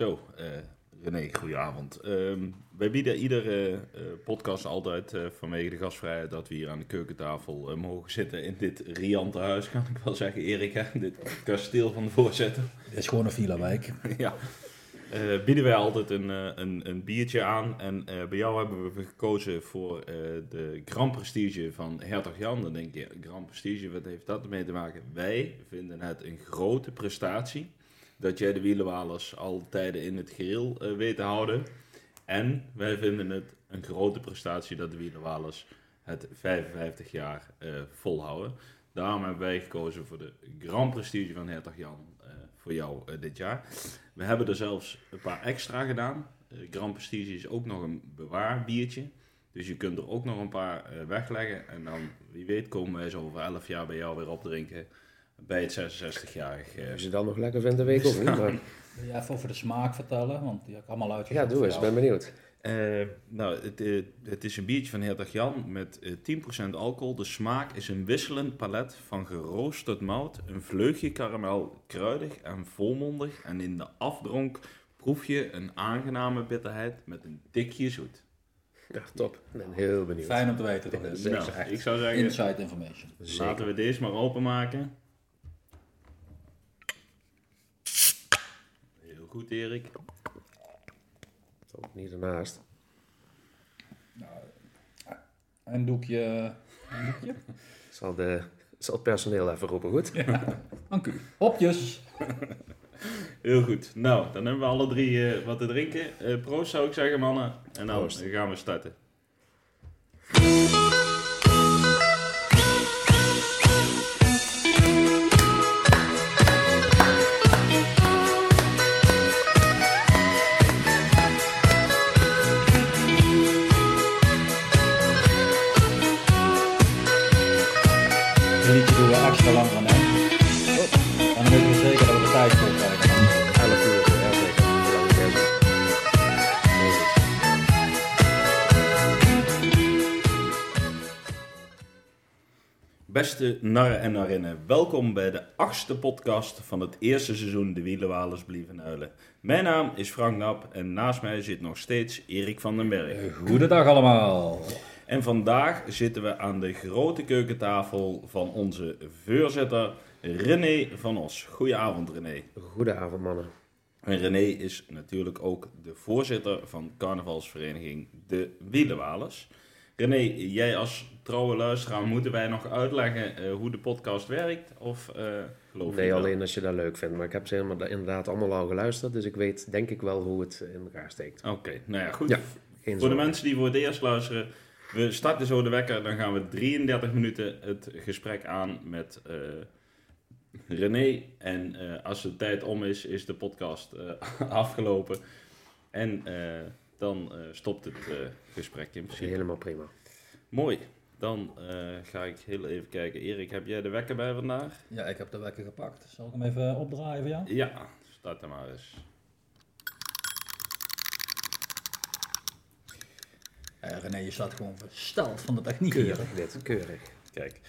Zo, eh René, goedenavond. Ehm, wij bieden iedere eh, podcast altijd eh, vanwege de gastvrijheid dat we hier aan de keukentafel eh, mogen zitten in dit riante huis, kan ik wel zeggen, Erik. Hè? Dit kasteel van de voorzitter. Het is gewoon een villa-wijk. ja. Eh, bieden wij altijd een, eh, een, een biertje aan. En eh, bij jou hebben we gekozen voor eh, de Grand Prestige van Hertog Jan. Dan denk je, Grand Prestige, wat heeft dat ermee te maken? Wij vinden het een grote prestatie dat jij de wielenwalers al tijden in het geheel eh, weet te houden. En wij vinden het een grote prestatie dat de wielenwalers het 55 jaar eh, volhouden. Daarom hebben wij gekozen voor de Grand Prestige van Hertog Jan eh, voor jou dit jaar. We hebben er zelfs een paar extra gedaan. Grand Prestige is ook nog een bewaarbiertje. Dus je kunt er ook nog een paar wegleggen. En dan, wie weet, komen wij zo over 11 jaar bij jou weer opdrinken. Bij het 66-jarig. eh, Als je dat nog lekker vindt, dat weet ik ook niet. Maar, Wil je even over de smaak vertellen? Want die heb ik allemaal ja, uitgezocht. doe eens. Ben benieuwd. Eh, nou, het, eh, het is een biertje van Hertog Jan met eh 10% alcohol. De smaak is een wisselend palet van geroosterd mout, een vleugje karamel, kruidig en volmondig. En in de afdronk proef je een aangename bitterheid met een tikje zoet. Ja, top. Ik ben heel benieuwd. Fijn om te weten. Dat is Nou, ik zou zeggen, inside information. laten we deze maar openmaken. Goed, Erik. Niet ernaast. Een doekje. Een doekje? Zal, de, zal het personeel even roepen, goed? Dank u. Hopjes. Heel goed. Nou, dan hebben we alle drie eh, wat te drinken. Eh, proost zou ik zeggen, mannen. En dan Proost. gaan we starten. Beste narren en narinnen, welkom bij de achtste podcast van het eerste seizoen De Wielenwalers Blieven Uilen. Mijn naam is Frank Nap en naast mij zit nog steeds Erik van den Berg. Goedendag allemaal. En vandaag zitten we aan de grote keukentafel van onze voorzitter René van Os. Goedenavond René. Goedenavond, mannen. En René is natuurlijk ook de voorzitter van carnavalsvereniging De Wielenwalers. René, jij als trouwe luisteraar, moeten wij nog uitleggen eh, hoe de podcast werkt? Of eh geloof je Nee, wel? alleen als je dat leuk vindt. Maar ik heb ze helemaal, inderdaad allemaal al geluisterd. Dus ik weet denk ik wel hoe het in elkaar steekt. Oké, nou ja, goed. Ja, Voor de mensen die voor het eerst luisteren, we starten zo de wekker. Dan gaan we 33 minuten het gesprek aan met eh, René. En als de tijd om is, is de podcast afgelopen. En dan stopt het gesprek in principe. Helemaal prima. Mooi. Dan eh, ga ik heel even kijken. Erik, heb jij de wekker bij vandaag? Ja, ik heb de wekker gepakt. Zal ik hem even opdraaien voor jou? Ja, start hem maar eens. Eh, René, je staat gewoon versteld van de techniek hier. Keurig dit, keurig. Kijk.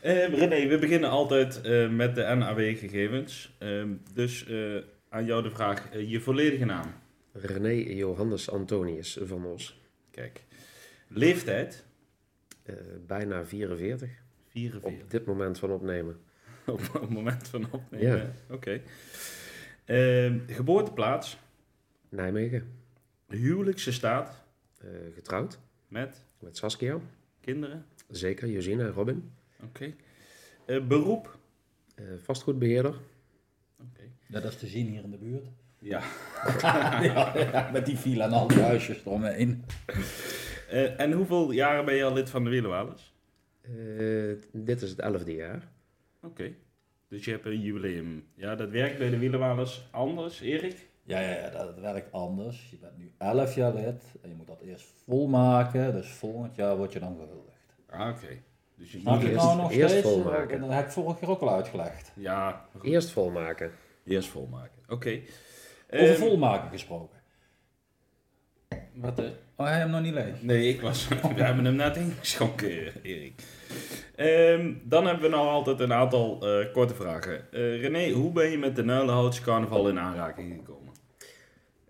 Eh, René, we beginnen altijd eh, met de NAW-gegevens. Ehm, dus eh, aan jou de vraag, je volledige naam. René Johannes Antonius van Os. Kijk. Leeftijd? Eh, bijna 44. 44. Op dit moment van opnemen. Op het moment van opnemen. Ja. Oké. Ehm, geboorteplaats? Nijmegen. Huwelijkse staat? Eh, getrouwd. Met Met Saskia. kinderen? Zeker. Josine en Robin. Oké. Eh, beroep? Eh, vastgoedbeheerder. Oké. Ja, dat is te zien hier in de buurt. Ja. ja, ja, met die villa en al die huisjes eromheen. Eh, en hoeveel jaren ben je al lid van de Wielenwalers? Eh, dit is het elfde jaar. Oké. Dus je hebt een jubileum. Ja, dat werkt bij de Wielenwalers anders, Erik? Ja, ja, ja, dat werkt anders. Je bent nu 11 jaar lid en je moet dat eerst volmaken. Dus volgend jaar word je dan gehuldigd. Ah, oké. Dus je moet je het eerst- nou nog eerst steeds? volmaken. Dat heb ik vorige keer ook al uitgelegd. Ja, goed. Eerst volmaken. eerst volmaken. Oké. Over Ehm, volmaken gesproken. Wat? Oh, hij hem nog niet leeg? Nee, ik was... we hebben hem net ingeschonken, Erik. Ehm, dan hebben we nou altijd een aantal eh, korte vragen. Eh, René, hoe ben je met de Nuilenhoutse carnaval in aanraking gekomen?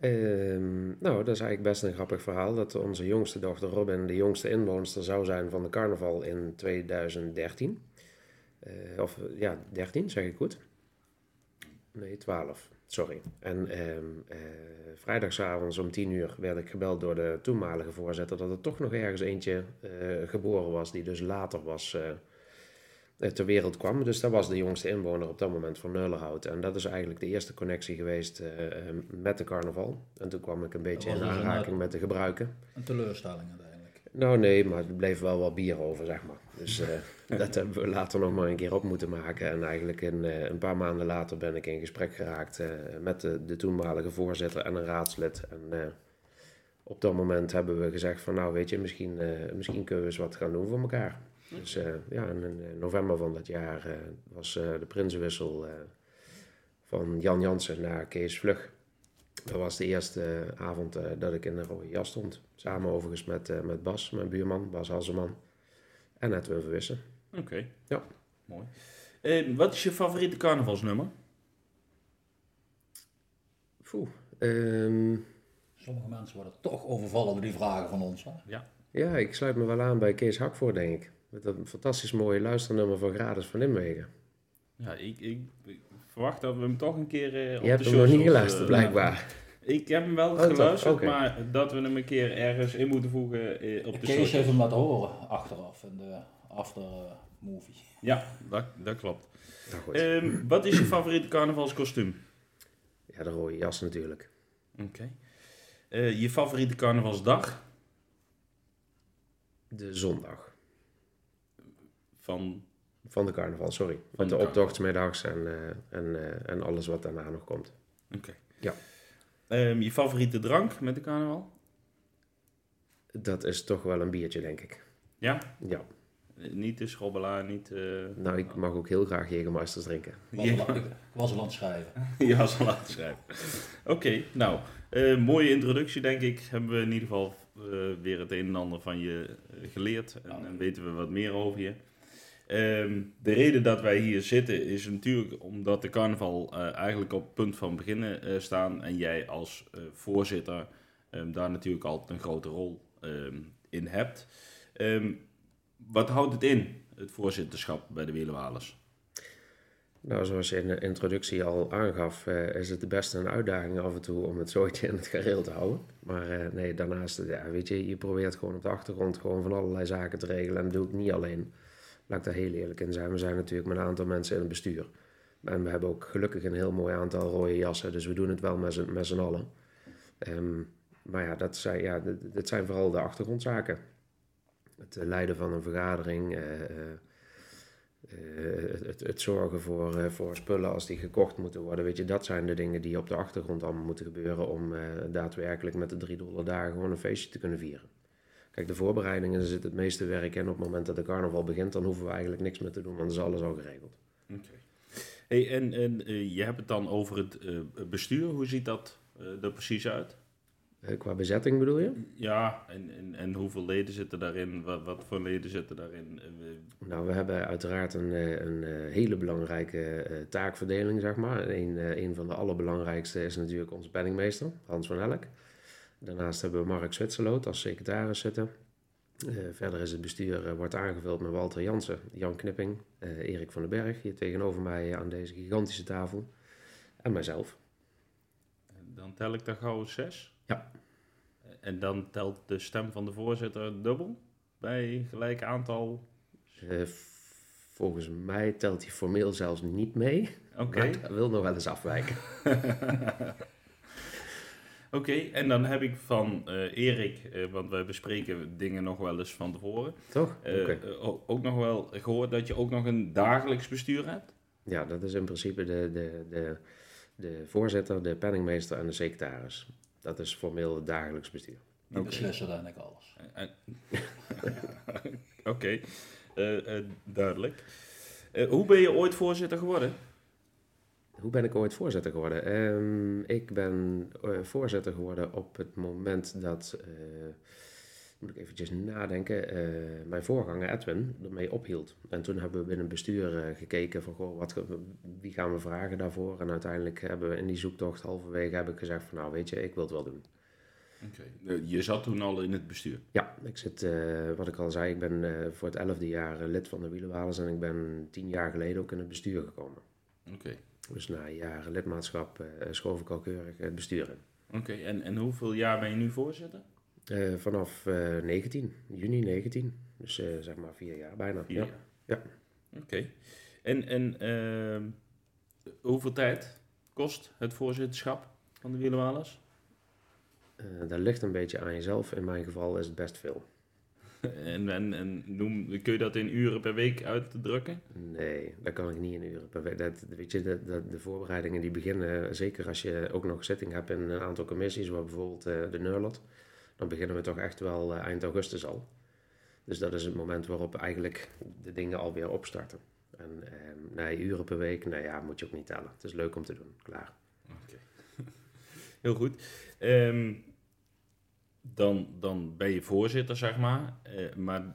Ehm, nou, dat is eigenlijk best een grappig verhaal. Dat onze jongste dochter Robin de jongste inwoonster zou zijn van de carnaval in 2013. Eh, of ja, 13 zeg ik goed. Nee, 12. Sorry. En ehm eh, vrijdagavond om 10 uur werd ik gebeld door de toenmalige voorzitter dat er toch nog ergens eentje eh, geboren was die dus later was eh, eh, ter wereld kwam. Dus dat was de jongste inwoner op dat moment van Neulerhout. En dat is eigenlijk de eerste connectie geweest eh, eh, met de carnaval. En toen kwam ik een beetje in dus een, aanraking met de gebruiken. Een teleurstelling uiteindelijk. Nou nee, maar er bleef wel wat bier over, zeg maar. Dus eh, dat hebben we later nog maar een keer op moeten maken. En eigenlijk in, eh, een paar maanden later ben ik in gesprek geraakt eh, met de, de toenmalige voorzitter en een raadslid. En op dat moment hebben we gezegd van nou weet je, misschien, misschien kunnen we eens wat gaan doen voor elkaar. Dus ja, in november van dat jaar was de prinsenwissel van Jan Jansen naar Kees Vlug. Dat was de eerste avond eh, dat ik in een rode jas stond. Samen overigens met, eh, met Bas, mijn buurman, Bas Hasselman. En Edwin Verwissen. Oké. Ja. Mooi. Eh, wat is je favoriete carnavalsnummer? Poeh. ehm, Sommige mensen worden toch overvallen door die vragen van ons. Hè? ja, ik sluit me wel aan bij Kees Hakvoort, denk ik. Met dat fantastisch mooie luisternummer van Grades van Nimwegen. Ja, ik, ik, ik verwacht dat we hem toch een keer eh, op Je hebt de hem nog show niet geluisterd, blijkbaar. Ik heb hem wel Oh, geluisterd, maar dat we hem een keer ergens in moeten voegen eh, op de Kees heeft hem laten horen achteraf in de after eh, movie. Ja, dat, dat klopt. Nou. Ehm, wat is je favoriete carnavalskostuum? Ja, de rode jas natuurlijk. Oké. Eh, je favoriete carnavalsdag? De zondag Van, van de carnaval, sorry. Van Met de de carnaval. optochtsmiddags en, eh, en, eh, en alles wat daarna nog komt. oké. Ja. Ehm, je favoriete drank met de carnaval? Dat is toch wel een biertje, denk ik. Ja? Ja. Niet de schrobbelaar, niet... eh Nou, ik mag ook heel graag Jägermeisters drinken. Ik was, al, ik was al aan het schrijven. ja, zal laten schrijven. Oké, nou, mooie introductie denk ik. Hebben we in ieder geval eh, weer het een en ander van je geleerd. En, Ja. en weten we wat meer over je. Ehm, de reden dat wij hier zitten is natuurlijk omdat de carnaval eh, eigenlijk op het punt van beginnen eh, staan. En jij als eh, voorzitter ehm, daar natuurlijk altijd een grote rol ehm, in hebt. Wat houdt het in, het voorzitterschap bij de Wielenwalers? Nou, zoals je in de introductie al aangaf, is het best een uitdaging af en toe om het zooitje in het gareel te houden. Maar nee, daarnaast, ja, weet je, je probeert gewoon op de achtergrond gewoon van allerlei zaken te regelen. En dat doe ik niet alleen. Laat ik daar heel eerlijk in zijn. We zijn natuurlijk met een aantal mensen in het bestuur. En we hebben ook gelukkig een heel mooi aantal rode jassen, dus we doen het wel met z'n, allen. Ehm, maar ja, dat zijn, ja, dit zijn vooral de achtergrondzaken. Het eh, leiden van een vergadering, eh, eh, het, het, zorgen voor, voor spullen als die gekocht moeten worden. Weet je, dat zijn de dingen die op de achtergrond allemaal moeten gebeuren om daadwerkelijk met de drie dollar dagen gewoon een feestje te kunnen vieren. Kijk, de voorbereidingen zit het meeste werk in. Op het moment dat de carnaval begint, dan hoeven we eigenlijk niks meer te doen, want dan is alles al geregeld. Oké. Hey, en en eh, je hebt het dan over het eh, bestuur. Hoe ziet dat eh, er precies uit? Qua bezetting bedoel je? Ja, en, en, en hoeveel leden zitten daarin? Wat, wat voor leden zitten daarin? Nou, we hebben uiteraard een, een hele belangrijke taakverdeling, zeg maar. Een, een van de allerbelangrijkste is natuurlijk onze penningmeester, Hans van Elk. Daarnaast hebben we Mark Zwitserloot als secretaris zitten. Eh, verder is het bestuur eh, wordt aangevuld met Walter Jansen, Jan Knipping, eh, Erik van den Berg, hier tegenover mij aan deze gigantische tafel. En mijzelf. dan tel ik daar gauw zes. Ja. En dan telt de stem van de voorzitter dubbel bij gelijk aantal. Volgens mij telt hij formeel zelfs niet mee. Oké. Dat wil nog wel eens afwijken. Oké, en dan heb ik van eh, Erik, eh, want wij bespreken dingen nog wel eens van tevoren, Toch? eh, Oké. eh, o- ook nog wel gehoord dat je ook nog een dagelijks bestuur hebt. Ja, dat is in principe de, de, de, de voorzitter, de penningmeester en de secretaris. Dat is formeel het dagelijks bestuur. Die Oké. beslissen uiteindelijk alles. En- Oké, eh, eh, duidelijk. Eh, hoe ben je ooit voorzitter geworden? Hoe ben ik ooit voorzitter geworden? Ehm, ik ben eh, voorzitter geworden op het moment dat eh, moet ik eventjes nadenken, eh, mijn voorganger Edwin ermee ophield. En toen hebben we binnen het bestuur gekeken van, goh, wat, wie gaan we vragen daarvoor? En uiteindelijk hebben we in die zoektocht halverwege heb ik gezegd van, nou weet je, ik wil het wel doen. Oké. Je zat toen al in het bestuur. Ja, ik zit, wat ik al zei, ik ben voor het elfde jaar lid van de Wielenwalers en ik ben tien jaar geleden ook in het bestuur gekomen. Oké. Dus na jaren lidmaatschap eh schoof ik al keurig het bestuur in. Oké, en, en hoeveel jaar ben je nu voorzitter? Eh, vanaf eh 19, juni 19, dus eh, zeg maar vier jaar bijna. Vier Ja. jaar. Ja. Oké. En, en ehm, hoeveel tijd kost het voorzitterschap van de Wielenwalers? Eh, dat ligt een beetje aan jezelf. In mijn geval is het best veel. En, en, en noem, kun je dat in uren per week uitdrukken? Nee, dat kan ik niet in uren. per week. Dat, weet je, dat, dat, de voorbereidingen die beginnen, zeker als je ook nog zitting hebt in een aantal commissies, zoals bijvoorbeeld eh, de Neurlot, dan beginnen we toch echt wel eh, eind augustus al. Dus dat is het moment waarop eigenlijk de dingen alweer opstarten. En eh, nee, uren per week, nou ja, moet je ook niet tellen. Het is leuk om te doen, klaar. Oké. Heel goed. Ehm, dan, dan ben je voorzitter, zeg maar. Eh, maar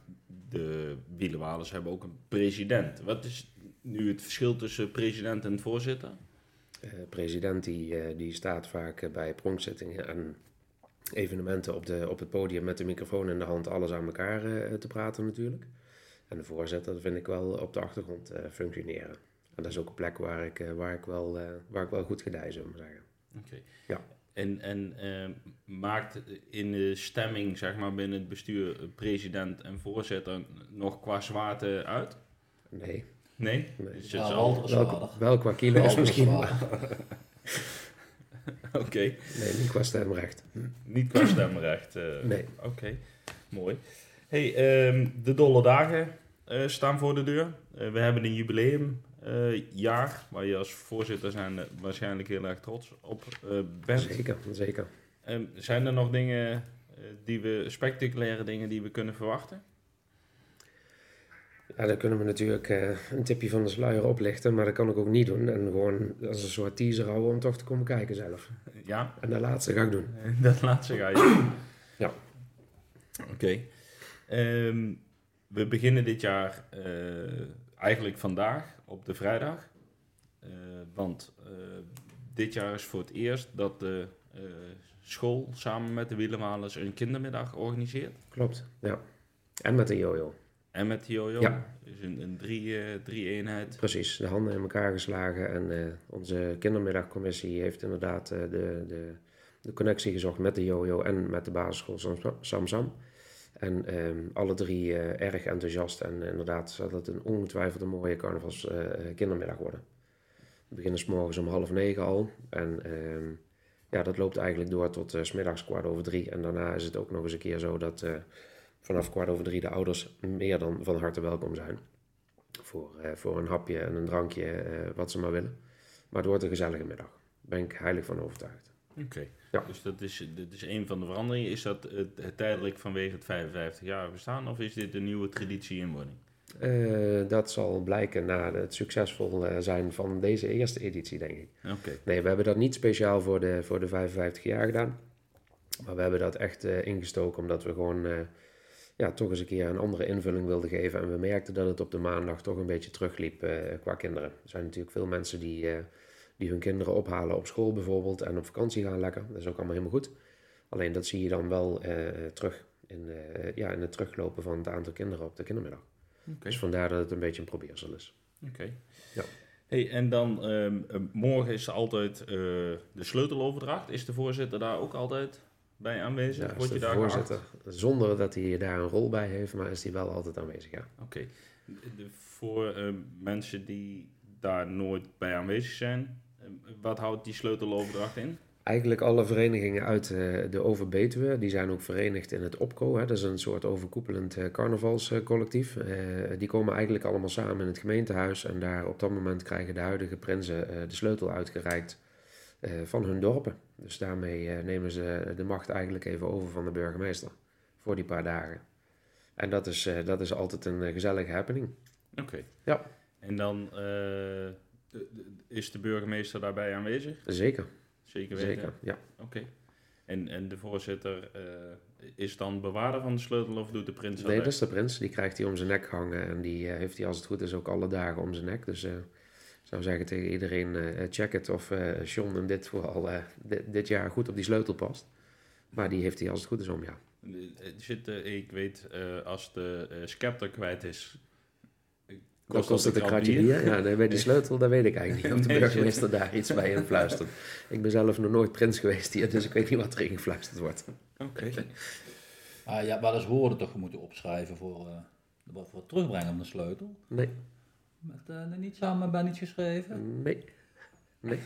de Wielenwalers hebben ook een president. Wat is nu het verschil tussen president en voorzitter? Eh, president die, eh, die staat vaak bij pronkzittingen en evenementen op, de, op het podium met de microfoon in de hand alles aan elkaar te praten natuurlijk. En de voorzitter dat vind ik wel op de achtergrond functioneren. En dat is ook een plek waar ik, waar ik, wel, waar ik wel goed gedij, zullen we maar zeggen. Oké. Ja. En, en ehm, maakt in de stemming, zeg maar, binnen het bestuur, president en voorzitter nog qua zwaarte uit? Nee, Nee? Nee. Dus Ja, wel, wel qua Walter is misschien, Oké. nee, niet qua stemrecht. Niet qua stemrecht. eh, Nee. Oké, mooi. Hey, ehm, de dolle dagen eh, staan voor de deur. Eh, we hebben een jubileumjaar waar je als voorzitter zijn eh, waarschijnlijk heel erg trots op eh, bent. Zeker, zeker. Ehm, zijn er nog dingen eh, die we, spectaculaire dingen die we kunnen verwachten? Ja, dan kunnen we natuurlijk eh, een tipje van de sluier oplichten, maar dat kan ik ook niet doen. En gewoon als een soort teaser houden om toch te komen kijken zelf. Ja, En de laatste ga ik doen. dat laatste ga je doen. Ja. Oké. Ehm, we beginnen dit jaar eh, eigenlijk vandaag op de vrijdag. Eh, want eh, dit jaar is voor het eerst dat de eh, school samen met de Wielenmalers een kindermiddag organiseert. Klopt, ja. En met de jojo. En met de Jojo. Ja. Dus een, een drie, eh, drie eenheid. Precies, de handen in elkaar geslagen. En onze kindermiddagcommissie heeft inderdaad de, de, de connectie gezocht met de jojo en met de basisschool Sam- Samsam. En ehm, alle drie eh, erg enthousiast. En inderdaad zal het een ongetwijfeld een mooie carnavals eh, kindermiddag worden. We beginnen s morgens om half negen al. En ehm, ja, dat loopt eigenlijk door tot eh, s smiddags kwart over drie. En daarna is het ook nog eens een keer zo dat eh, vanaf kwart over drie de ouders meer dan van harte welkom zijn. Voor, eh, voor een hapje en een drankje, eh, wat ze maar willen. Maar het wordt een gezellige middag. Daar ben ik heilig van overtuigd. Oké. Ja. Dus dat is, dat is een van de veranderingen. Is dat het, het tijdelijk vanwege het 55 jaar bestaan? Of is dit een nieuwe traditie inwording? Eh, dat zal blijken na het succesvol eh, zijn van deze eerste editie, denk ik. Oké. Nee, we hebben dat niet speciaal voor de, voor de 55 jaar gedaan. Maar we hebben dat echt eh, ingestoken omdat we gewoon ja, toch eens een keer een andere invulling wilden geven. En we merkten dat het op de maandag toch een beetje terugliep qua kinderen. Er zijn natuurlijk veel mensen die, die hun kinderen ophalen op school bijvoorbeeld en op vakantie gaan lekker. Dat is ook allemaal helemaal goed. Alleen dat zie je dan wel eh, terug in, eh, ja, in het teruglopen van het aantal kinderen op de kindermiddag. Dus vandaar dat het een beetje een probeersel is. Oké. Ja. Hey, en dan ehm, eh, morgen is er altijd de sleuteloverdracht. Is de voorzitter daar ook altijd bij aanwezig? Ja, is Word je de daar voorzitter, zonder dat hij daar een rol bij heeft, maar is hij wel altijd aanwezig, ja. Oké. Voor eh, mensen die daar nooit bij aanwezig zijn, wat houdt die sleuteloverdracht in? Eigenlijk alle verenigingen uit eh, de Overbetuwe, die zijn ook verenigd in het OPCO. Hè, dat is een soort overkoepelend eh, carnavalscollectief. Eh, die komen eigenlijk allemaal samen in het gemeentehuis. En daar op dat moment krijgen de huidige prinsen eh, de sleutel uitgereikt eh, van hun dorpen. Dus daarmee eh, nemen ze de macht eigenlijk even over van de burgemeester voor die paar dagen. En dat is, eh, dat is altijd een eh, gezellige happening. Oké. Ja. En dan eh, is de burgemeester daarbij aanwezig? Zeker, Zeker weten. zeker, ja. Oké. En, en de voorzitter eh, is dan bewaarder van de sleutel of doet de prins dat Nee, dat is de prins. Die krijgt hij om zijn nek hangen. En die eh, heeft hij als het goed is ook alle dagen om zijn nek. Dus eh, ik zou zeggen tegen iedereen, check het of John in dit eh, dit, dit jaar goed op die sleutel past. Maar die heeft hij als het goed is om, ja. Zit, ik weet, als de scepter kwijt is, Dan kost het een krat kratje bier. Ja, nee, bij die sleutel, dat weet ik eigenlijk niet. Of de Nee, burgemeester daar iets bij in fluistert. Ik ben zelf nog nooit prins geweest hier, dus ik weet niet wat erin gefluisterd wordt. Oké. Ah, je hebt wel eens woorden toch moeten opschrijven voor, eh, voor het terugbrengen van de sleutel. Nee, Met eh, niet samen bij niet geschreven. nee, nee.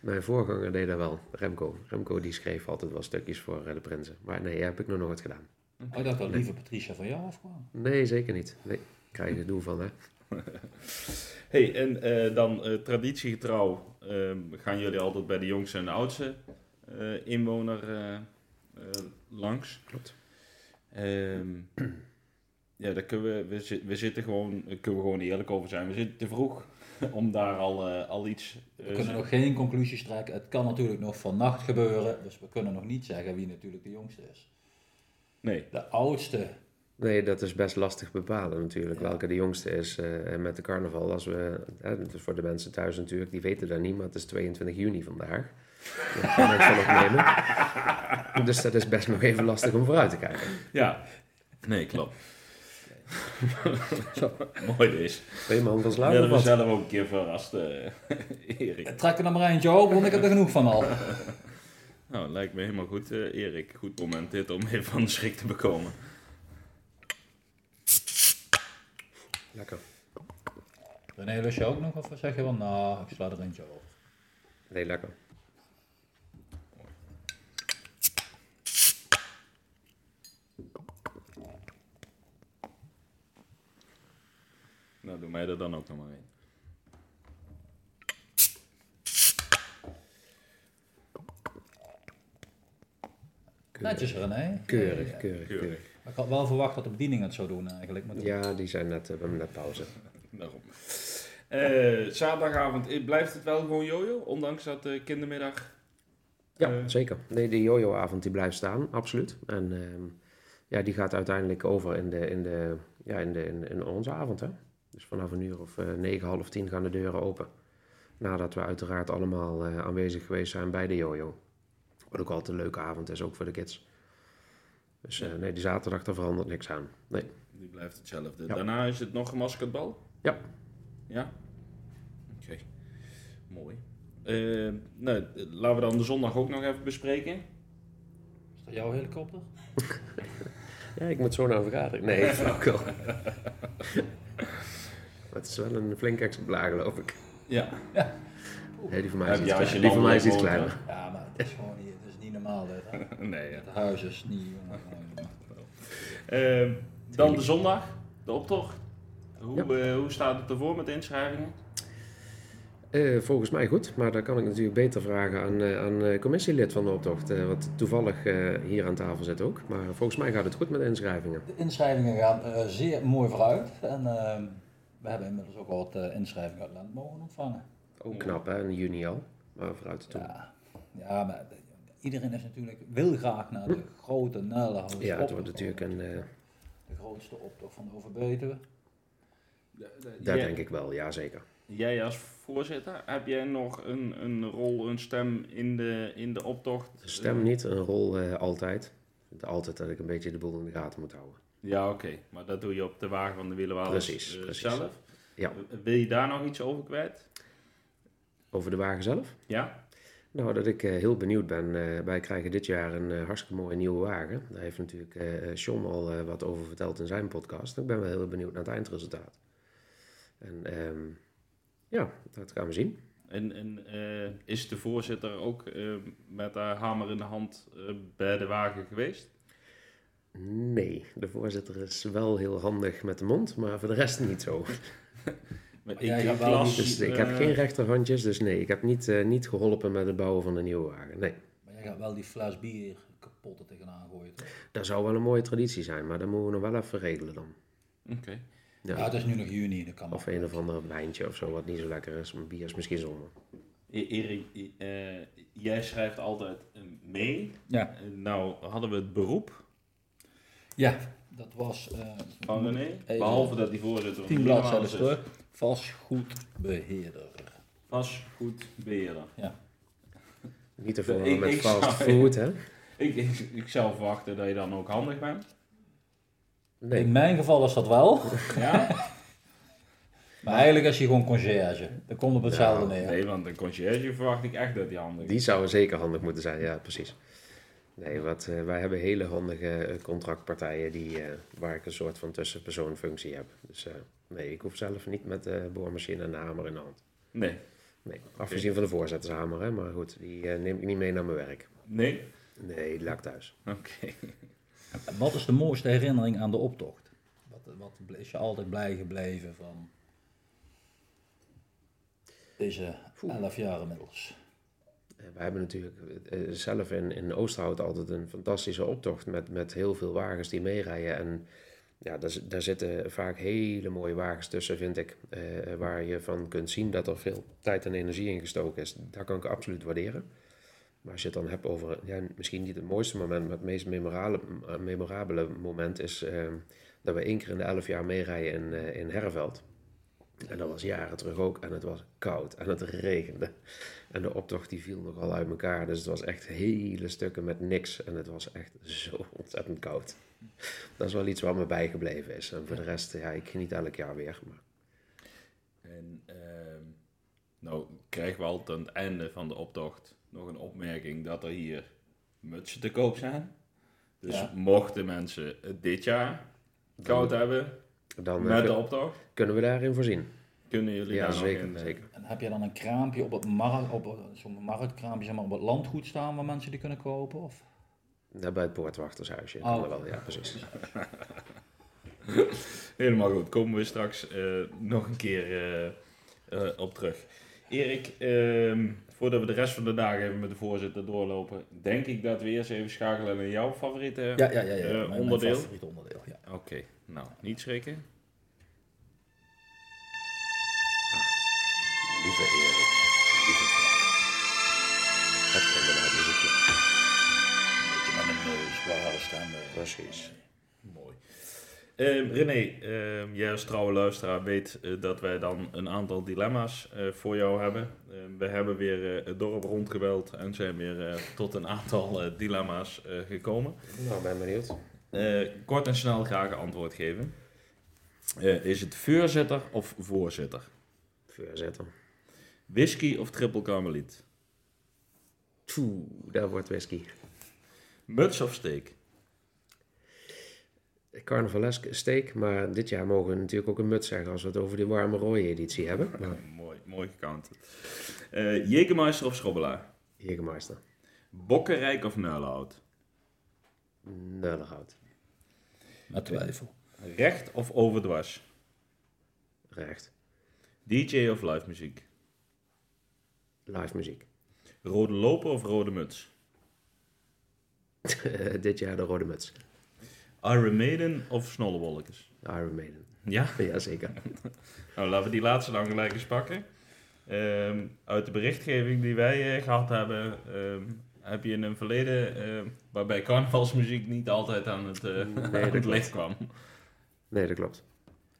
Mijn voorganger deed dat wel, Remco. Remco die schreef altijd wel stukjes voor eh, de prinsen. Maar nee, heb ik nog nooit gedaan. Oh, ik dacht dat lieve Patricia van jou afkwam. Nee, zeker niet. Nee, krijg je het doel van, hè. Hey, en eh, dan eh, traditiegetrouw ehm, gaan jullie altijd bij de jongste en de oudste eh, inwoner langs. Klopt. Ehm, ja, daar kunnen we, we, zi- we zitten gewoon, daar kunnen we gewoon eerlijk over zijn. We zitten te vroeg om daar al, eh, al iets... We kunnen nog geen conclusies trekken. Het kan natuurlijk nog vannacht gebeuren. Dus we kunnen nog niet zeggen wie natuurlijk de jongste is. Nee, De oudste. Nee, dat is best lastig bepalen natuurlijk, Ja. welke de jongste is eh, met de carnaval. Als we, hè, dat is voor de mensen thuis natuurlijk, die weten dat niet, maar het is 22 juni vandaag. Daar kan ik van opnemen. Dus dat is best nog even lastig om vooruit te kijken. ja. Nee, klopt. Mooi. Twee man van We slaap hebben of we zelf ook een keer verrast, eh Erik. Trek er nog maar eentje op, want ik heb er genoeg van al. Nou, lijkt me helemaal goed, eh, Erik. Goed moment dit om even van de schrik te bekomen. Lekker. René, lust je ook nog? Of zeg je van, nou, ik sla er eentje op. Nee, lekker. Nou, doe mij er dan ook nog maar een. Netjes René. Keurig, keurig, Keurig. Ik had wel verwacht dat de bediening het zou doen eigenlijk. Maar Ja, die zijn net, eh, we hebben net pauze. Daarom. Eh, zaterdagavond eh, blijft het wel gewoon jojo, ondanks dat de kindermiddag. Ja, Eh. zeker. Nee, die jojo-avond die blijft staan, absoluut. En ehm, ja, die gaat uiteindelijk over in, de, in, de, ja, in, de, in, in onze avond. Hè? Dus vanaf een uur of eh, negen, half tien gaan de deuren open. Nadat we uiteraard allemaal eh, aanwezig geweest zijn bij de jojo. Wat ook altijd een leuke avond is, ook voor de kids. Dus eh, nee, die zaterdag, daar verandert niks aan. Nee. Die blijft hetzelfde. Ja. Daarna is het nog gemaskerd bal? Ja. Ja? Oké. Mooi. Eh, nou, laten we dan de zondag ook nog even bespreken. Is dat jouw helikopter? Ja, ik moet zo naar een vergadering. Nee, flauwkul. Het is wel een flink exemplaar, geloof ik. Ja. Nee, die van mij is iets, kleiner. die van mij is iets landelijk kleiner. woont, Ja, maar het is gewoon niet, het is niet normaal dit. Hè? nee, ja. Het huis is niet... jongen. Eh, dan de zondag, de optocht. Hoe, Ja. eh, hoe staat het ervoor met de inschrijvingen? Eh, volgens mij goed, maar dan kan ik natuurlijk beter vragen aan, eh, aan eh, commissielid van de optocht, eh, wat toevallig eh, hier aan tafel zit ook. Maar volgens mij gaat het goed met de inschrijvingen. De inschrijvingen gaan eh, zeer mooi vooruit. En ehm, we hebben inmiddels ook al wat inschrijvingen uit land mogen ontvangen. Ook knap hè, in juni al, maar vooruit toe. Ja, ja maar iedereen is natuurlijk, wil graag naar de grote Nellenhout. Hm. Ja, het wordt natuurlijk een, eh, De grootste optocht van de Overbetuwe. daar Jij- denk ik wel, ja zeker. Jij als voorzitter, heb jij nog een, een rol, een stem in de, in de optocht? Stem niet, een rol eh, altijd. Altijd dat ik een beetje de boel in de gaten moet houden. Ja, oké. Maar dat doe je op de wagen van de Wielenwaal Precies, precies. zelf. Ja. Eh, Wil je daar nog iets over kwijt? Over de wagen zelf? Ja? Nou, dat ik eh, heel benieuwd ben. eh, wij krijgen dit jaar een eh, hartstikke mooie nieuwe wagen. Daar heeft natuurlijk John al wat over verteld in zijn podcast. Ik ben wel heel benieuwd naar het eindresultaat. En ehm, ja, dat gaan we zien. En, en is de voorzitter ook met haar hamer in de hand bij de wagen geweest? Nee, de voorzitter is wel heel handig met de mond, maar voor de rest niet zo. Met ik, Dus ik heb eh, geen rechterhandjes, dus nee, ik heb niet, eh, niet geholpen met het bouwen van de nieuwe wagen. Nee, Maar jij gaat wel die fles bier kapot er tegenaan gooien. toch? dat zou wel een mooie traditie zijn, maar dat moeten we nog wel even regelen dan. Oké. Ja. Ja. het is nu nog juni, dat kan Of een of ander wijntje of zo, wat niet zo lekker is. Maar bier is misschien zonde. E- Erik, i- eh, jij schrijft altijd eh, mee. Ja. Eh, nou hadden we het beroep Ja, dat was eh, van René. Behalve dat die voorzitter tien bladzijden terug. Vastgoedbeheerder. Vastgoedbeheerder. Niet te veel met ik fast zou- food, hè? Ik, ik, ik zou verwachten dat je dan ook handig bent. In Nee, mijn geval is dat wel. Ja? Maar eigenlijk is je gewoon conciërge. Dan komt op hetzelfde Ja, neer. Nee, want een conciërge verwacht ik echt dat die handig is. die zou zeker handig moeten zijn, ja, precies. Nee, wat, eh, wij hebben hele handige eh, contractpartijen die, eh, waar ik een soort van tussenpersoonfunctie heb. Dus eh, nee, ik hoef zelf niet met de boormachine en de hamer in de hand. Nee. Nee, afgezien van de voorzettershamer, hè, maar goed, die eh, neem ik niet mee naar mijn werk. Nee? Nee, die laat ik thuis. Oké. Wat is de mooiste herinnering aan de optocht? Wat, wat is je altijd blij gebleven van deze elf jaar inmiddels? Eh, We hebben natuurlijk eh, zelf in, in Oosterhout altijd een fantastische optocht met, met heel veel wagens die meerijden. En ja, daar, daar zitten vaak hele mooie wagens tussen, vind ik. eh, waar je van kunt zien dat er veel tijd en energie in gestoken is. Dat kan ik absoluut waarderen. Maar als je het dan hebt over, ja, misschien niet het mooiste moment, maar het meest memorabele, memorabele moment is eh, dat we één keer in de elf jaar meerijden in, eh, in Herveld. En dat was jaren terug ook. En het was koud en het regende. En de optocht die viel nogal uit elkaar. Dus het was echt hele stukken met niks. En het was echt zo ontzettend koud. Dat is wel iets wat me bijgebleven is. En voor de rest, ja, ik geniet elk jaar weer. Maar En ehm, nou krijgen we altijd aan het einde van de optocht nog een opmerking dat er hier mutsen te koop zijn. Dus Ja. mochten mensen het dit jaar koud hebben dan eh, met de optocht, kunnen we daarin voorzien. kunnen jullie Ja, daar nog zeker. in... eh, zeker. En heb je dan een kraampje op het markt, op een- zo'n marktkraampje zeg maar, op het landgoed staan waar mensen die kunnen kopen? Of? Daar bij het poortwachtershuisje. Oh. wel, ja, precies. Helemaal goed, komen we straks eh, nog een keer eh, eh, op terug. Erik, ehm, voordat we de rest van de dagen even met de voorzitter doorlopen, denk ik dat we eerst even schakelen naar jouw favoriete Ja, ja, ja. ja. eh, Mijn- mijn onderdeel. favoriet onderdeel, ja. Oké, nou, niet schrikken. Lieve Erik. Lieve Frank. Het inderdaad muziekje. Beetje met een uh, zware stem. eh. Precies. Mooi. Ehm, René, ehm, jij als trouwe luisteraar weet eh, dat wij dan een aantal dilemma's eh, voor jou hebben. Ehm, we hebben weer eh, het dorp rondgebeld en zijn weer eh, tot een aantal dilemma's eh, gekomen. Nou, ben benieuwd. Eh, kort en snel graag een antwoord geven. Eh, is het voorzitter of voorzitter? Vuur zetten. Whisky of triple karmeliet? Oeh, daar wordt whisky. Muts of steak? Carnavalesk steak, maar dit jaar mogen we natuurlijk ook een muts zeggen als we het over die warme rode editie hebben. Maar mooi, mooi gekant. Eh Jägermeister of Schrobbelaar? Jägermeister. Bokkenrijk of Nuilhout? Nullerhout. Met twijfel. Recht of overdwars? Recht. DJ of live muziek? Live muziek. Rode loper of rode muts? dit jaar de rode muts. Iron Maiden of Snollewolkers? Iron Maiden. Ja? Jazeker. Nou, laten we die laatste dan gelijk eens pakken. Ehm, uit de berichtgeving die wij eh, gehad hebben, ehm, heb je in een verleden eh, waarbij carnavalsmuziek niet altijd aan het, eh, Nee, aan het licht kwam. Nee, dat klopt.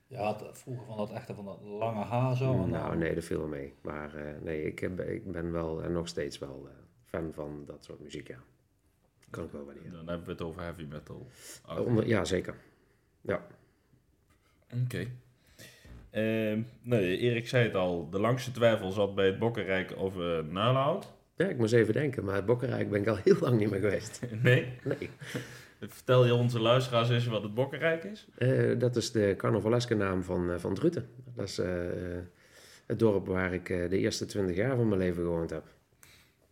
Je had vroeger van dat echte van dat lange haar zo. en nou, dan- nee, dat viel wel mee. Maar eh, nee, ik, heb- ik ben wel en nog steeds wel eh, fan van dat soort muziek, ja. Kan ik wel waarderen. Dan hebben we het over heavy metal. Onder- ja, zeker. Ja. Oké. Ehm, nee, Erik zei het al, de langste twijfel zat bij het Bokkenrijk of uh. Ja, ik moest even denken, maar het Bokkenrijk ben ik al heel lang niet meer geweest. Nee. Nee. Vertel je onze luisteraars eens wat het Bokkenrijk is? Eh, dat is de carnavaleske naam van, eh, van Druten. Dat is eh, het dorp waar ik de eerste twintig jaar van mijn leven gewoond heb.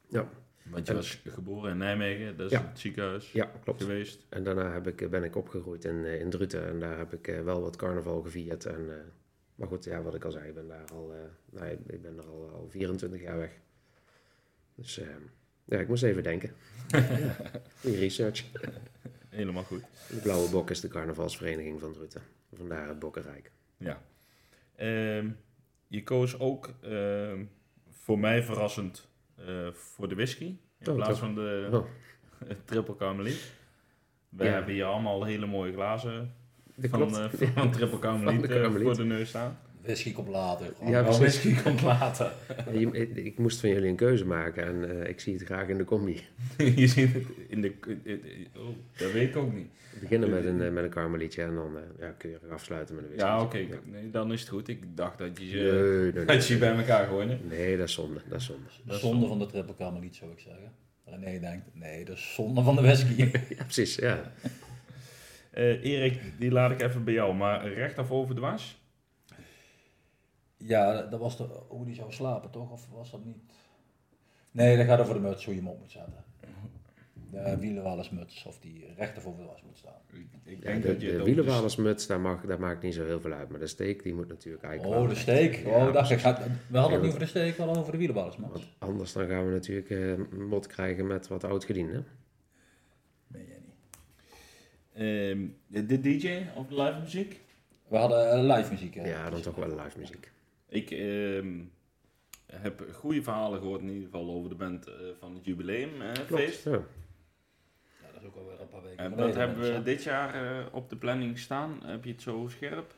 Ja, Want je was geboren in Nijmegen, dat is Ja. het ziekenhuis ja klopt. geweest. En daarna heb ik, ben ik opgegroeid in, in Druten en daar heb ik wel wat carnaval gevierd. En, maar goed, ja, wat ik al zei, ik ben daar al, eh, nou, ik ben er al, al 24 jaar weg. Dus eh, ja, ik moest even denken. Goeie research. Helemaal goed. De Blauwe Bok is de carnavalsvereniging van Druten. Vandaar het Bokkenrijk. Ja. Ehm, je koos ook ehm, voor mij verrassend eh, voor de whisky. In Oh, plaats van de Oh, triple carmeliet. Ja. hebben hier allemaal hele mooie glazen dat van, eh, van triple eh, Carmeliet. voor de neus staan. Whisky komt later. Ja, Oh, whisky komt later. Je- ik, moest van jullie een keuze maken en eh, ik zie het graag in de combi. je ziet het in de... Oh, dat weet ik ook niet. We beginnen met een, eh, met een karmelietje en dan eh, ja, keurig afsluiten met een whisky. Ja, oké. Nee, dan is het goed. Ik dacht dat je ze, Nee, nee, nee. dat je bij elkaar gooide. Nee, dat is zonde. Dat is zonde. De zonde van de triple carmeliet zou ik zeggen. René denkt, nee, de zonde van de whisky. Ja, precies. Ja. Eh, Erik, die laat ik even bij jou. Maar recht of over de was? Ja, dat was de, hoe die zou slapen, toch? Of was dat niet? Nee, dat gaat over de muts, hoe je hem op moet zetten. De wielenwalersmuts, of die recht of over de was moet staan. Ik, Ja, denk de dat je de wielenwalersmuts, daar, mag, daar maakt niet zo heel veel uit. Maar de steek, die moet natuurlijk eigenlijk Oh, wel de steek. Ja, Oh, dacht ik. We hadden het niet over de steek, we hadden het over de wielenwalersmuts. Want anders dan gaan we natuurlijk eh mot krijgen met wat oud gediende. Ben jij niet. Ehm, de DJ of de live muziek? We hadden eh, live muziek. hè? Ja, dan toch wel live muziek. Ik ehm, heb goede verhalen gehoord in ieder geval over de band eh, van het jubileumfeest. Ja. Ja, dat is ook alweer een paar weken en geleden. wat hebben we dit jaar eh, op de planning staan? Heb je het zo scherp?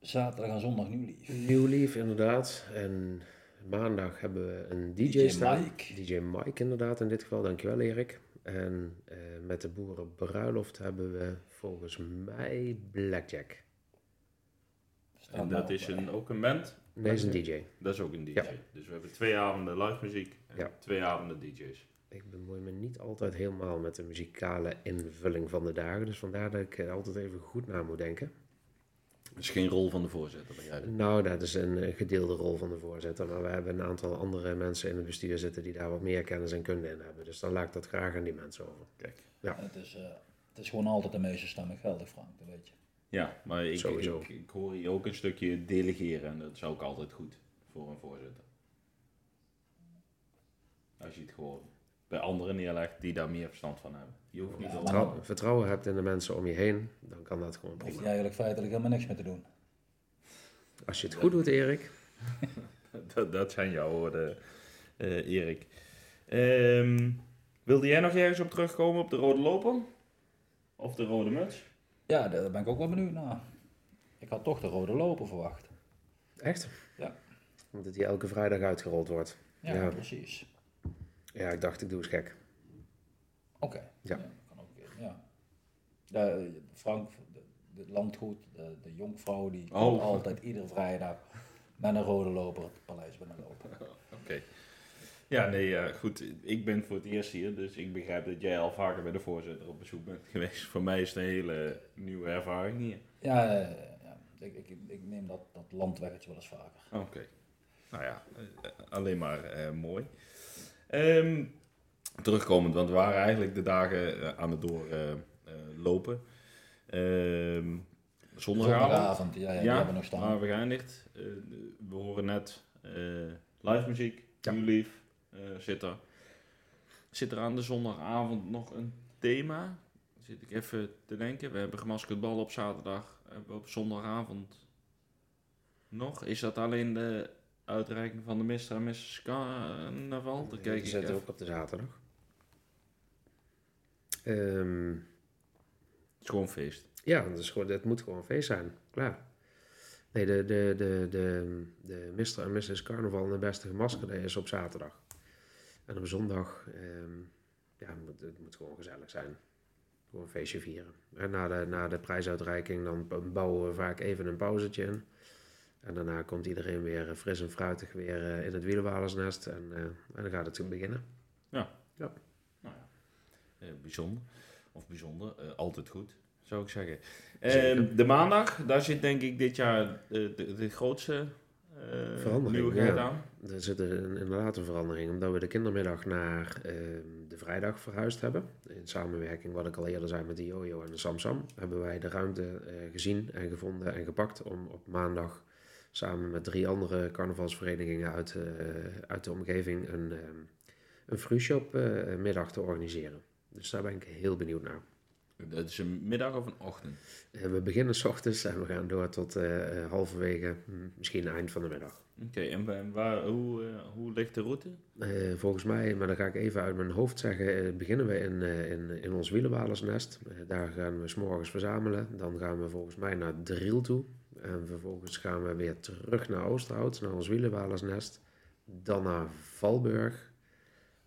Zaterdag en zondag nieuw lief. New Leaf inderdaad. En maandag hebben we een DJ, DJ staan. Mike. DJ Mike inderdaad in dit geval. Dankjewel Erik. En eh, met de boerenbruiloft hebben we volgens mij Blackjack. En dat is een, ook een band. Nee, is een DJ. Dat is ook een DJ. Ja. Dus we hebben twee avonden live muziek en Ja. twee avonden DJ's. Ik bemoei me niet altijd helemaal met de muzikale invulling van de dagen. Dus vandaar dat ik eh, altijd even goed na moet denken. Dat is geen rol van de voorzitter, begrijp ik. Nou, dat is een eh, gedeelde rol van de voorzitter. Maar we hebben een aantal andere mensen in het bestuur zitten die daar wat meer kennis en kunde in hebben. Dus dan laat ik dat graag aan die mensen over. Kijk. Ja. Het is, eh, het is gewoon altijd de meeste stemmen geldig, Frank, dat weet je. Ja, maar ik, Sowieso. ik, ik hoor hier ook een stukje delegeren en dat is ook altijd goed voor een voorzitter. Als je het gewoon bij anderen neerlegt die daar meer verstand van hebben. Je hoeft niet Ja, al- Vertrouw- vertrouwen hebt in de mensen om je heen, dan kan dat gewoon Daar hoef je eigenlijk feitelijk helemaal niks mee te doen. Als je het goed doet, Erik. dat, dat zijn jouw woorden, eh, Erik. Ehm, wilde jij nog ergens op terugkomen op de rode loper? Of de rode muts? Ja, daar ben ik ook wel benieuwd naar. Ik had toch de rode loper verwacht. Echt? Ja. Omdat die elke vrijdag uitgerold wordt. Ja, Ja. precies. Ja, ik dacht, ik doe eens gek. Oké. Ja. kan ook, ja. De, Frank, de, de landgoed, de, de jonkvrouw, die Oh. komt altijd iedere vrijdag met een rode loper het paleis binnenlopen. Oké. Ja, nee, eh, goed. Ik ben voor het eerst hier, dus ik begrijp dat jij al vaker bij de voorzitter op bezoek bent geweest. Voor mij is het een hele nieuwe ervaring hier. Ja, eh, ja. Ik, ik, ik neem dat, dat landweggetje wel eens vaker. Oké. Nou ja, eh, alleen maar mooi. Ehm, terugkomend, want we waren eigenlijk de dagen aan het doorlopen. Ehm zondagavond. Zondagavond, ja, ja, die hebben we nog staan. maar we geëindigd. Eh, we horen net live muziek, Ja. Eh, zit er. Zit er aan de zondagavond nog een thema? Zit ik even te denken. We hebben gemaskerd bal op zaterdag. Hebben we op zondagavond nog? Is dat alleen de uitreiking van de Mr. en Mrs. Carnaval? Dan kijk Die ik zitten even. ook op de zaterdag. Ehm, Het is gewoon feest. ja, dat is gewoon, het moet gewoon een feest zijn. Klaar. Nee, de, de, de, de, de Mr. en Mrs. Carnaval en de beste gemaskerde is op zaterdag. En op zondag, ehm, ja, het moet, het moet gewoon gezellig zijn. Gewoon een feestje vieren. En na de, na de prijsuitreiking dan bouwen we vaak even een pauzetje in. En daarna komt iedereen weer eh, fris en fruitig weer eh, in het wielenwalersnest. En, eh, en dan gaat het beginnen. Eh, bijzonder. Of bijzonder, altijd goed, zou ik zeggen. Ehm, de maandag, daar zit denk ik dit jaar de, de grootste nieuwigheid ja. aan. Er zit een, inderdaad een verandering, omdat we de kindermiddag naar ehm, de vrijdag verhuisd hebben. In samenwerking, wat ik al eerder zei, met de Jojo en de Samsam, hebben wij de ruimte eh, gezien en gevonden en gepakt om op maandag samen met drie andere carnavalsverenigingen uit, eh, uit de omgeving een, ehm een frushop eh, middag te organiseren. Dus daar ben ik heel benieuwd naar. Dat is een middag of een ochtend? Eh, we beginnen s ochtends en we gaan door tot eh, eh, halverwege, hm, misschien eind van de middag. Oké, en wa- waar, hoe, hoe ligt de route? Volgens mij, maar dan ga ik even uit mijn hoofd zeggen, beginnen we in, in, in ons wielenwalersnest. Daar gaan we s'morgens verzamelen. Dan gaan we volgens mij naar Driel toe. En vervolgens gaan we weer terug naar Oosterhout, naar ons wielenwalersnest. Dan naar Valburg,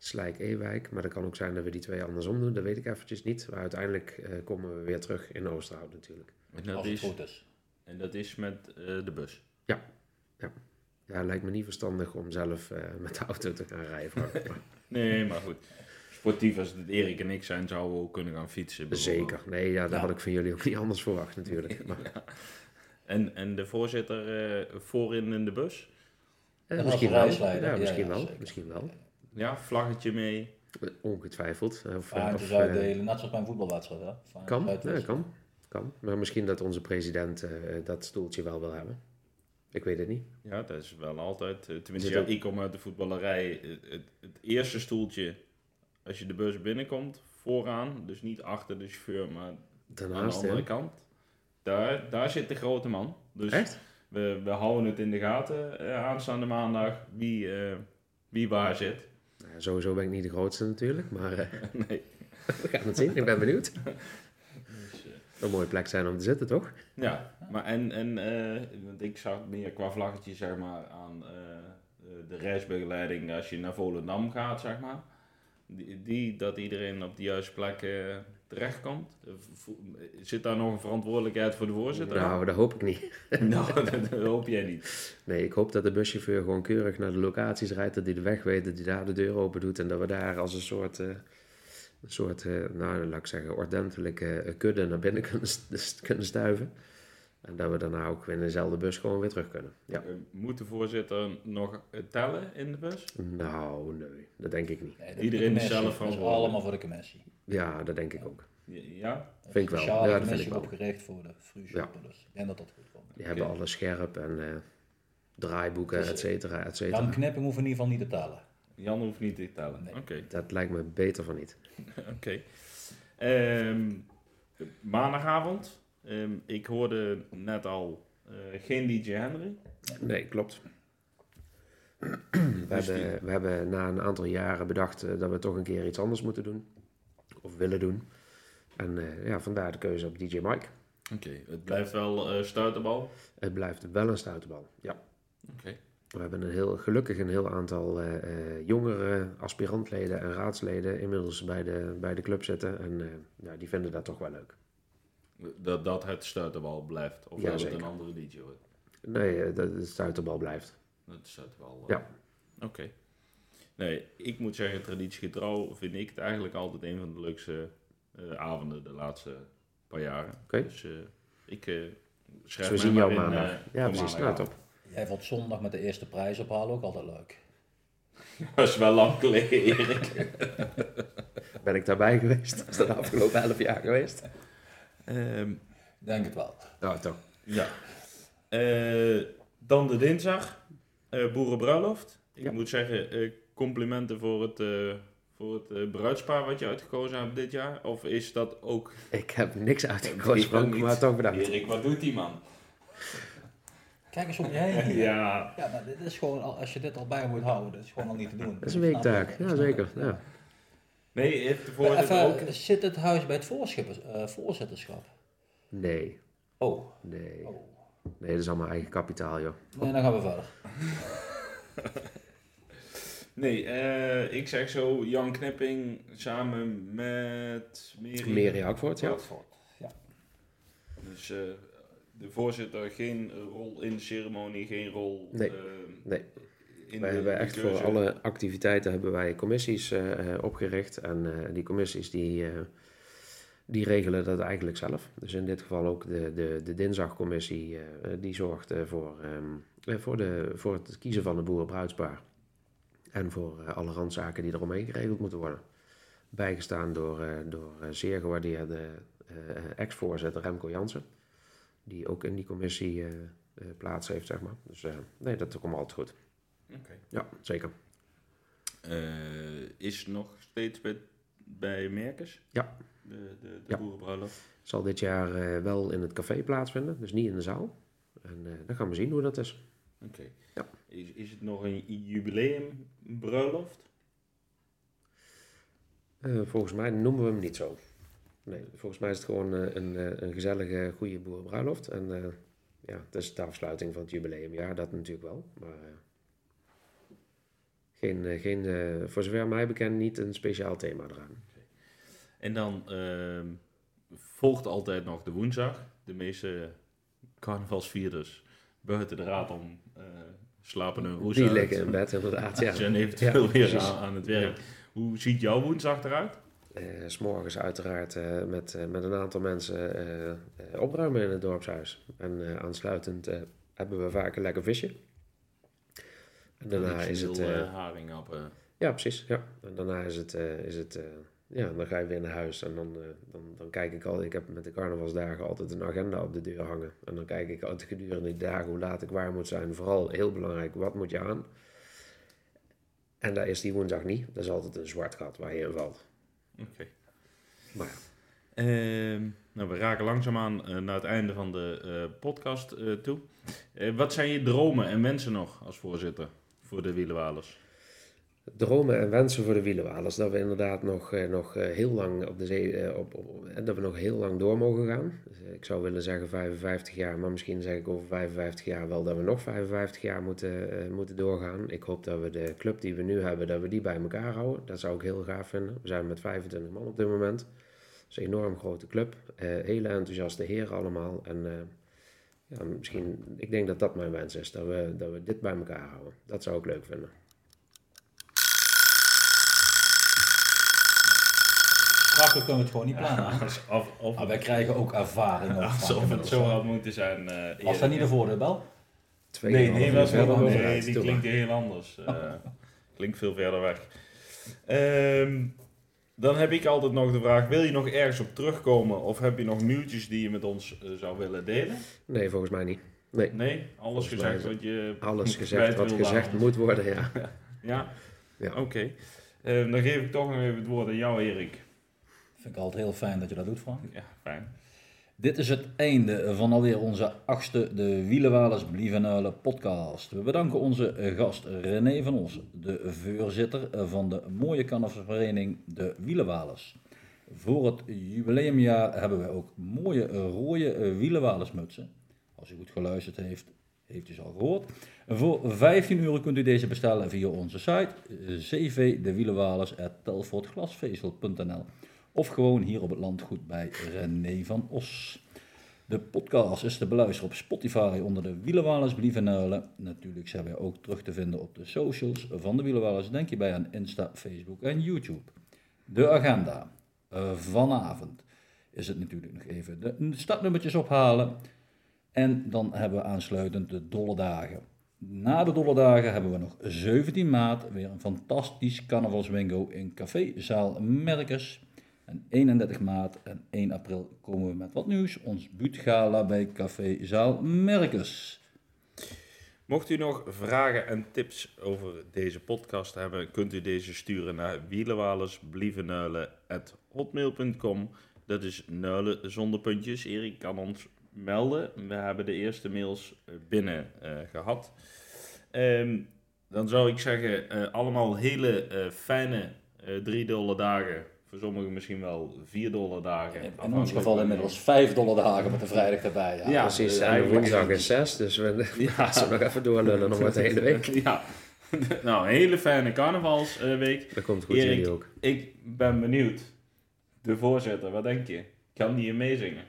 Slijk-Ewijk. Maar dat kan ook zijn dat we die twee andersom doen, dat weet ik eventjes niet. Maar uiteindelijk eh, komen we weer terug in Oosterhout natuurlijk. En dat Als het is, goed is. en dat is met eh, de bus. Ja, lijkt me niet verstandig om zelf eh, met de auto te gaan rijden. Nee, maar goed. Sportief als het Erik en ik zijn, zouden we ook kunnen gaan fietsen. Zeker. Nee, ja, dat Ja. had ik van jullie ook niet anders verwacht natuurlijk. Maar, En, en de voorzitter eh, voorin in de bus? eh, En misschien wel. Ja, ja, misschien ja, wel. Misschien wel. Ja, vlaggetje mee. Ongetwijfeld. Of, Vaartjes of, eh, uitdelen, net zoals bij een voetbalwedstrijd. Hè? Kan, ja, kan, kan. Maar misschien dat onze president eh, dat stoeltje wel wil hebben. Ik weet het niet. Ja, dat is wel altijd. Tenminste, ja, ik kom uit de voetballerij. Het, het, eerste stoeltje, als je de bus binnenkomt, vooraan. Dus niet achter de chauffeur, maar aan de andere ja. kant. Daar, daar zit de grote man. Dus Echt? we, we houden het in de gaten aanstaande maandag wie, eh, wie waar zit. Nou, sowieso ben ik niet de grootste natuurlijk, maar eh, nee. we gaan het zien. Ik ben benieuwd. Dus, eh, Een mooie plek zijn om te zitten, toch? Ja, maar en, en eh, want ik zag meer qua vlaggetje zeg maar aan de reisbegeleiding als je naar Volendam gaat, zeg maar. Die, die dat iedereen op de juiste plek terechtkomt. Vo- Zit daar nog een verantwoordelijkheid voor de voorzitter? Nou, dat hoop ik niet. nou dat, dat hoop jij niet. Nee, ik hoop dat de buschauffeur gewoon keurig naar de locaties rijdt, dat hij de weg weet, dat hij daar de deur open doet en dat we daar als een soort, eh, een soort eh, nou, laat ik zeggen, ordentelijke eh, kudde naar binnen kunnen, kunnen stuiven. En dat we daarna ook in dezelfde bus gewoon weer terug kunnen. Ja. Eh, Moet de voorzitter nog tellen in de bus? Nou, nee, dat denk ik niet. Nee, Iedereen is zelf commissie. Dat is verantwoordelijk. allemaal voor de commissie. Ja, dat denk ik ook. Ja? Vind ik wel. Ja, dat vind ik wel. opgericht voor de vroegshoppen. Dus ik denk dat dat goed komt. Die hebben alles scherp en eh, draaiboeken, Dus, et cetera, et Jan cetera. Knipping hoeft in ieder geval niet te tellen. Jan hoeft niet te tellen. Nee. Oké. Dat lijkt me beter van niet. Oké. Ehm, maandagavond. Ehm, ik hoorde net al eh, geen DJ Henry. Nee, klopt. We, Dus hebben, we hebben na een aantal jaren bedacht eh, dat we toch een keer iets anders moeten doen. Of willen doen. En eh, ja, vandaar de keuze op DJ Mike. Oké, het blijft wel eh stuiterbal. Het blijft wel een stuiterbal. Ja. Oké. We hebben een heel, gelukkig een heel aantal jongere aspirantleden en raadsleden inmiddels bij de, bij de club zitten. En ja, die vinden dat toch wel leuk. Dat, dat het stuiterbal blijft. Of Ja, dat het een andere DJ wordt. Nee, eh, dat de stuiterbal blijft. Dat is stuiterbal. eh. Ja. Oké. Nee, ik moet zeggen, traditiegetrouw vind ik het eigenlijk altijd een van de leukste eh, avonden de laatste paar jaren. Oké. Dus ik eh schrijf Zo mij zien maar jou in, maandag. ja, precies. Nou, top. Jij valt zondag met de eerste prijs ophalen, ook altijd leuk. Dat is wel lang geleden, Erik. Ben ik daarbij geweest? Is dat de afgelopen elf jaar geweest? Ehm, Denk het wel. Nou, toch. ja. Eh, dan de dinsdag. eh boerenbruiloft. Ik Ja. moet zeggen, eh, complimenten voor het, eh, voor het bruidspaar wat je uitgekozen hebt dit jaar. Of is dat ook... Ik heb niks Ik uitgekozen, ook Frank, niet. maar toch bedankt. Erik, wat doet die man? Kijk eens om je heen. Ja, Ja, maar dit is gewoon, al- als je dit al bij moet houden, dat is gewoon al niet te doen. Dat is een weektaak, ja zeker. Ja. Nee, heeft de Maar voorzitter ook... Even, zit het huis bij het eh, voorzitterschap? Nee, Oh. nee. oh. Nee, dat is allemaal eigen kapitaal, joh. Nee, dan gaan we verder. Nee, eh, ik zeg zo, Jan Knipping samen met Meri. Meri Hakvoort, ja. Dus eh, de voorzitter geen rol in de ceremonie, geen rol Nee, eh, nee. In Wij hebben echt voor alle activiteiten hebben wij commissies eh, eh, opgericht. En eh, die commissies die, die regelen dat eigenlijk zelf. Dus in dit geval ook de, de, de dinsdagcommissie, die zorgt voor, ehm, eh, voor, de, voor het kiezen van de boerenbruidspaar. En voor alle randzaken die eromheen geregeld moeten worden. Bijgestaan door, door zeer gewaardeerde ex-voorzitter Remco Jansen. Die ook in die commissie plaats heeft, zeg maar. Dus nee, dat komt altijd goed. Ja, zeker. Eh, is nog steeds met bij Merkers? Ja. De, de, de Ja. Zal dit jaar eh, wel in het café plaatsvinden, dus niet in de zaal. En eh, dan gaan we zien hoe dat is. Oké. Ja. Is, is het nog een jubileumbruiloft? Volgens mij noemen we hem niet zo. Nee, volgens mij is het gewoon een, een gezellige, goede boerenbruiloft. En ja, het is de afsluiting van het jubileumjaar, dat natuurlijk wel. Maar geen, eh, geen eh, voor zover mij bekend, niet een speciaal thema eraan. En dan ehm, volgt altijd nog de woensdag. De meeste carnavalsvierders buiten de raad om eh, slapen hun roes Die liggen in bed, inderdaad. Ja. Zijn eventueel Ja, weer aan, aan het werk. Hoe ziet jouw woensdag eruit? S S'morgens uiteraard met, met een aantal mensen opruimen in het dorpshuis. En aansluitend hebben we vaak een lekker visje. En daarna is het... Eh, eh, haringappen. ja, precies. Ja. En daarna is het... eh, is het ja, dan ga je weer naar huis en dan, dan, dan kijk ik al... Ik heb met de carnavalsdagen altijd een agenda op de deur hangen. En dan kijk ik altijd gedurende die dagen hoe laat ik waar moet zijn. Vooral heel belangrijk, wat moet je aan? En daar is die woensdag niet. Dat is altijd een zwart gat waar je in valt. Oké. Maar ja. Ehm, nou, we raken langzaamaan eh, naar het einde van de podcast toe. Wat zijn je dromen en wensen nog als voorzitter voor de Wielenwalers? dromen en wensen voor de wielenwalers. Dat we inderdaad nog, eh, nog eh, heel lang op de zee, eh, op, dat we nog heel lang door mogen gaan. Dus, ik zou willen zeggen 55 jaar, maar misschien zeg ik over 55 jaar wel dat we nog 55 jaar moeten, moeten doorgaan. Ik hoop dat we de club die we nu hebben, dat we die bij elkaar houden. Dat zou ik heel gaaf vinden. We zijn met 25 man op dit moment. Dat is een enorm grote club. Hele enthousiaste heren allemaal. En ja, misschien, ik denk dat dat mijn wens is, dat we, dat we dit bij elkaar houden. Dat zou ik leuk vinden. Strakker kunnen we het gewoon niet plannen. Als, of, of, Maar wij krijgen ook ervaring. op alsof van het zo had moeten zijn. eh, Was dat niet de voordeel, Bel? Twee Nee, nee, die klinkt heel anders. Eh, klinkt veel verder weg. Ehm, dan heb ik altijd nog de vraag, wil je nog ergens op terugkomen of heb je nog nieuwtjes die je met ons eh, zou willen delen? Nee, volgens mij niet. Nee, Nee, alles Volgens gezegd wat je alles gezegd wat gezegd moet worden, ja. Ja? Ja. Oké. Eh, dan geef ik toch nog even het woord aan jou, Erik. Vind ik altijd heel fijn dat je dat doet, Frank. Ja, fijn. Dit is het einde van alweer onze achtste De Wielenwalers Blievenuilen podcast. We bedanken onze gast René van Os, de voorzitter van de mooie carnavalsvereniging De Wielenwalers. Voor het jubileumjaar hebben we ook mooie rode Wielenwalersmutsen. Als u goed geluisterd heeft, heeft u ze al gehoord. Voor 15 euro kunt u deze bestellen via onze site cvdewielenwalers.telfortglasvezel.nl of gewoon hier op het landgoed bij René van Os. De podcast is te beluisteren op Spotify onder de Wielenwalers Blievenuilen. Natuurlijk zijn wij ook terug te vinden op de socials van de Wielenwalers. Denk je bij aan Insta, Facebook en YouTube. De agenda. Vanavond is het natuurlijk nog even de startnummertjes ophalen. En dan hebben we aansluitend de dolle dagen. Na de dolle dagen hebben we nog 17 maart weer een fantastisch carnavalswingo in Café Zaal Merkers. En 31 maart en 1 april komen we met wat nieuws. Ons buutgala bij Café Zaal Merkers. Mocht u nog vragen en tips over deze podcast hebben, kunt u deze sturen naar wielenwalersblievenuilen.hotmail.com. Dat is nuilen zonder puntjes. Erik kan ons melden. We hebben de eerste mails eh, binnen eh, gehad. Ehm, dan zou ik zeggen, eh, allemaal hele eh, fijne drie dagen. Voor sommigen misschien wel vier dolle dagen. In ons geval inmiddels 5 dolle dagen met de vrijdag erbij. Ja. Ja, Precies, dus en woensdag is is zes, dus we Ja. nog even doorlullen nog wat de hele week. Ja. nou, een hele fijne carnavalsweek. Dat komt goed Erik. jullie ook. ik ben benieuwd. De voorzitter, wat denk je? Kan die hier meezingen?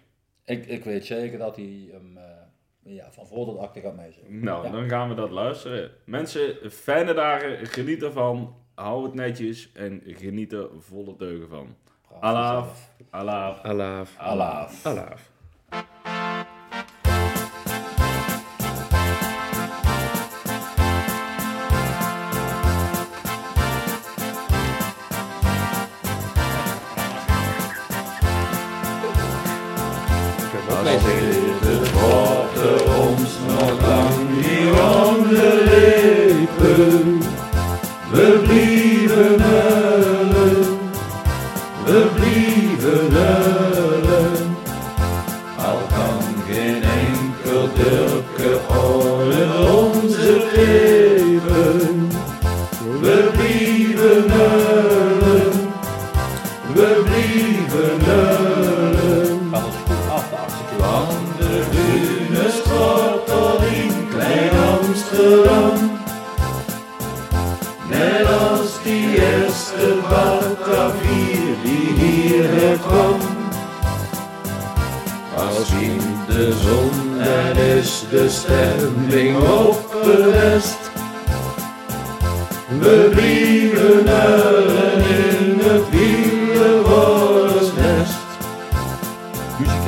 Ik, ik weet zeker dat hij hem eh, ja, van voor tot achter gaat meezingen. Nou, Ja. dan gaan we dat luisteren. Mensen, fijne dagen. Geniet ervan. Hou het netjes en geniet er volle teugen van. Alaaf. Alaaf. Alaaf. Alaaf. Alaaf.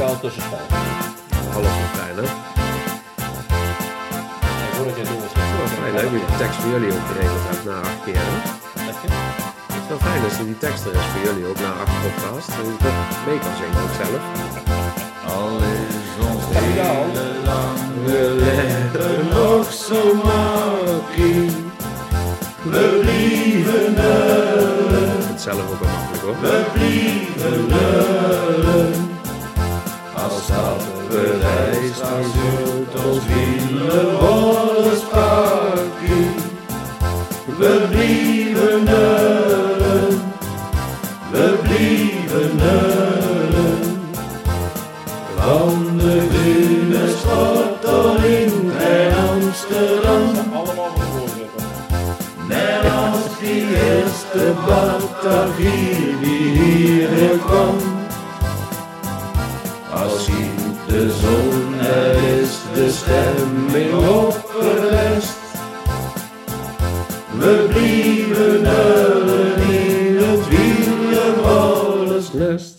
Muzikaal tussenspel. Half fijn, hè? En voordat jij door was, Fijn hè, wie de tekst voor jullie ook geregeld hebt na acht keer. Hè? Het is wel fijn als die tekst er is voor jullie ook na acht podcast. Dat je toch mee kan zingen ook zelf. Al is ons hele lange leven nog zo makkie. We blieven Ik vind het zelf ook wel makkelijk hoor. we blieven huilen. Dat bereist, dan zult ons wielerwollers pakkie. We blieven huilen, we blieven huilen. Van de Grune sport tot in Amsterdam. Van. Net als die eerste Batavier die hierheen kwam. Als de zon er is de stemming opgerest. We blieven huilen in het wielerwollersnest.